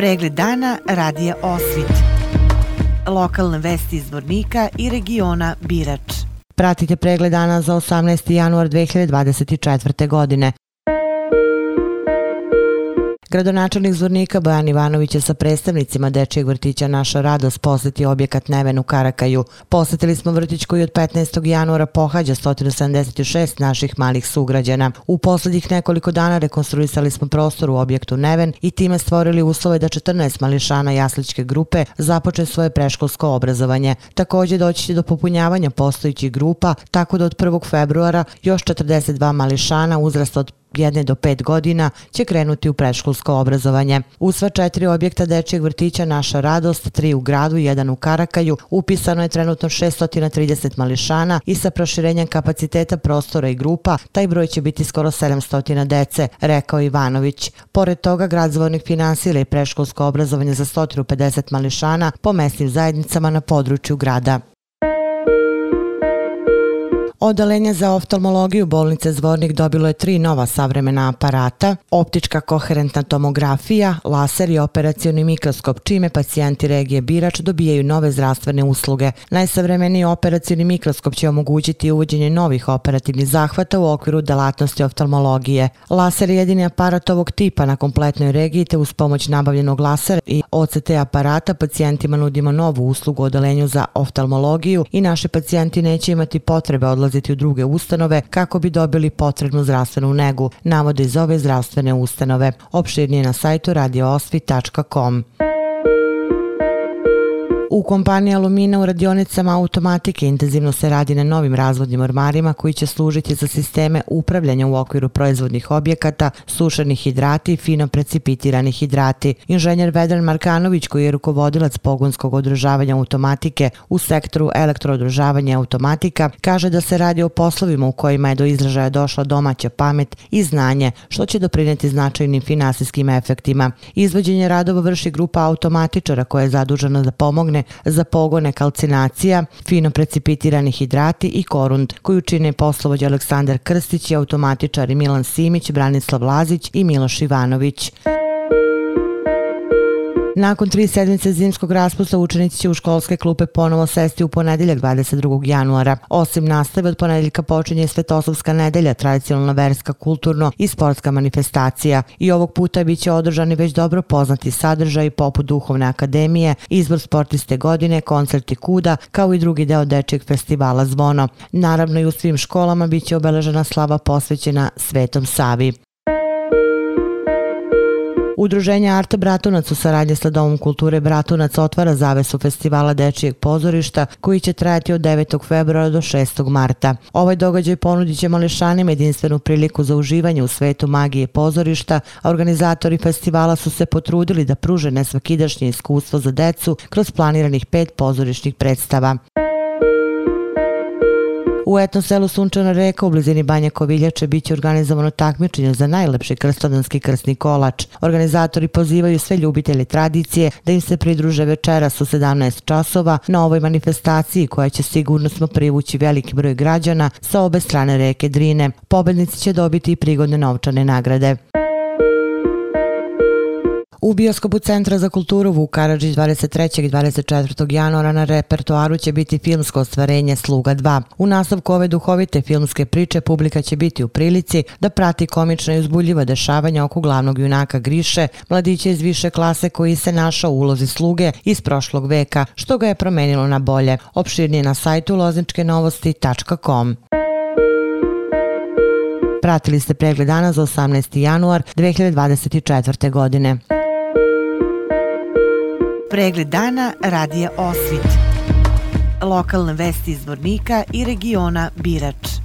Pregled dana radija Osvit. Lokalne vesti iz Vornika i regiona Birač. Pratite pregled dana za 18. januar 2024. godine. Gradonačelnik Zvornika Bojan Ivanović je sa predstavnicima Dečijeg vrtića Naša radost posjetio objekat Neven u Karakaju. Posjetili smo vrtić koji od 15. januara pohađa 176 naših malih sugrađana. U posljednjih nekoliko dana rekonstruisali smo prostor u objektu Neven i time stvorili uslove da 14 mališana jasličke grupe započe svoje preškolsko obrazovanje. Također doći će do popunjavanja postojićih grupa, tako da od 1. februara još 42 mališana uzrasta od jedne do pet godina će krenuti u preškolsko obrazovanje. U sva četiri objekta dečijeg vrtića Naša radost, tri u gradu i jedan u Karakaju, upisano je trenutno 630 mališana i sa proširenjem kapaciteta prostora i grupa, taj broj će biti skoro 700 dece, rekao Ivanović. Pored toga, grad Zvornik finansira i preškolsko obrazovanje za 150 mališana po mesnim zajednicama na području grada. Odalenje za oftalmologiju bolnice Zvornik dobilo je tri nova savremena aparata, optička koherentna tomografija, laser i operacioni mikroskop, čime pacijenti regije Birač dobijaju nove zdravstvene usluge. Najsavremeniji operacioni mikroskop će omogućiti uvođenje novih operativnih zahvata u okviru delatnosti oftalmologije. Laser je jedini aparat ovog tipa na kompletnoj regiji, te uz pomoć nabavljenog lasera i OCT aparata pacijentima nudimo novu uslugu odalenju za oftalmologiju i naši pacijenti neće imati potrebe odlaziti odlaziti u druge ustanove kako bi dobili potrebnu zdravstvenu negu, navode iz ove zdravstvene ustanove. Opširnije na sajtu radioosvi.com. U kompaniji Alumina u radionicama automatike intenzivno se radi na novim razvodnim ormarima koji će služiti za sisteme upravljanja u okviru proizvodnih objekata, sušenih hidrati i fino precipitirani hidrati. Inženjer Vedran Markanović, koji je rukovodilac pogonskog održavanja automatike u sektoru elektroodržavanja automatika, kaže da se radi o poslovima u kojima je do izražaja došla domaća pamet i znanje, što će doprineti značajnim finansijskim efektima. Izvođenje radova vrši grupa automatičara koja je zadužena da pomogne za pogone kalcinacija, fino precipitirani hidrati i korund, koju čine poslovođa Aleksandar Krstić i automatičari Milan Simić, Branislav Lazić i Miloš Ivanović. Nakon tri sedmice zimskog raspusta učenici će u školske klupe ponovo sesti u ponedeljak 22. januara. Osim nastave od ponedeljka počinje Svetoslovska nedelja, tradicionalna verska, kulturno i sportska manifestacija. I ovog puta bit će održani već dobro poznati sadržaj poput Duhovne akademije, izbor sportiste godine, koncerti kuda, kao i drugi deo dečijeg festivala Zvono. Naravno i u svim školama bit će obeležena slava posvećena Svetom Savi. Udruženje Arta Bratunac u saradnje sa Domom kulture Bratunac otvara zavesu festivala Dečijeg pozorišta koji će trajati od 9. februara do 6. marta. Ovaj događaj ponudit će mališanima jedinstvenu priliku za uživanje u svetu magije pozorišta, a organizatori festivala su se potrudili da pruže nesvakidašnje iskustvo za decu kroz planiranih pet pozorišnih predstava. U etnom selu Sunčana reka u blizini Banja Koviljače biće organizovano takmičenje za najlepši krstodanski krstni kolač. Organizatori pozivaju sve ljubitelje tradicije da im se pridruže večeras u 17 časova na ovoj manifestaciji koja će sigurno smo privući veliki broj građana sa obe strane reke Drine. Pobednici će dobiti i prigodne novčane nagrade. U bioskopu Centra za kulturu Vuk Karadžić 23. i 24. januara na repertoaru će biti filmsko ostvarenje Sluga 2. U nastavku ove duhovite filmske priče publika će biti u prilici da prati komična i uzbuljiva dešavanja oko glavnog junaka Griše, mladića iz više klase koji se našao u ulozi sluge iz prošlog veka, što ga je promenilo na bolje. Opširnije na sajtu lozničkenovosti.com. Pratili ste pregled dana za 18. januar 2024. godine. Pregled dana radija Osvit. Lokalne vesti iz Vornika i regiona Birač.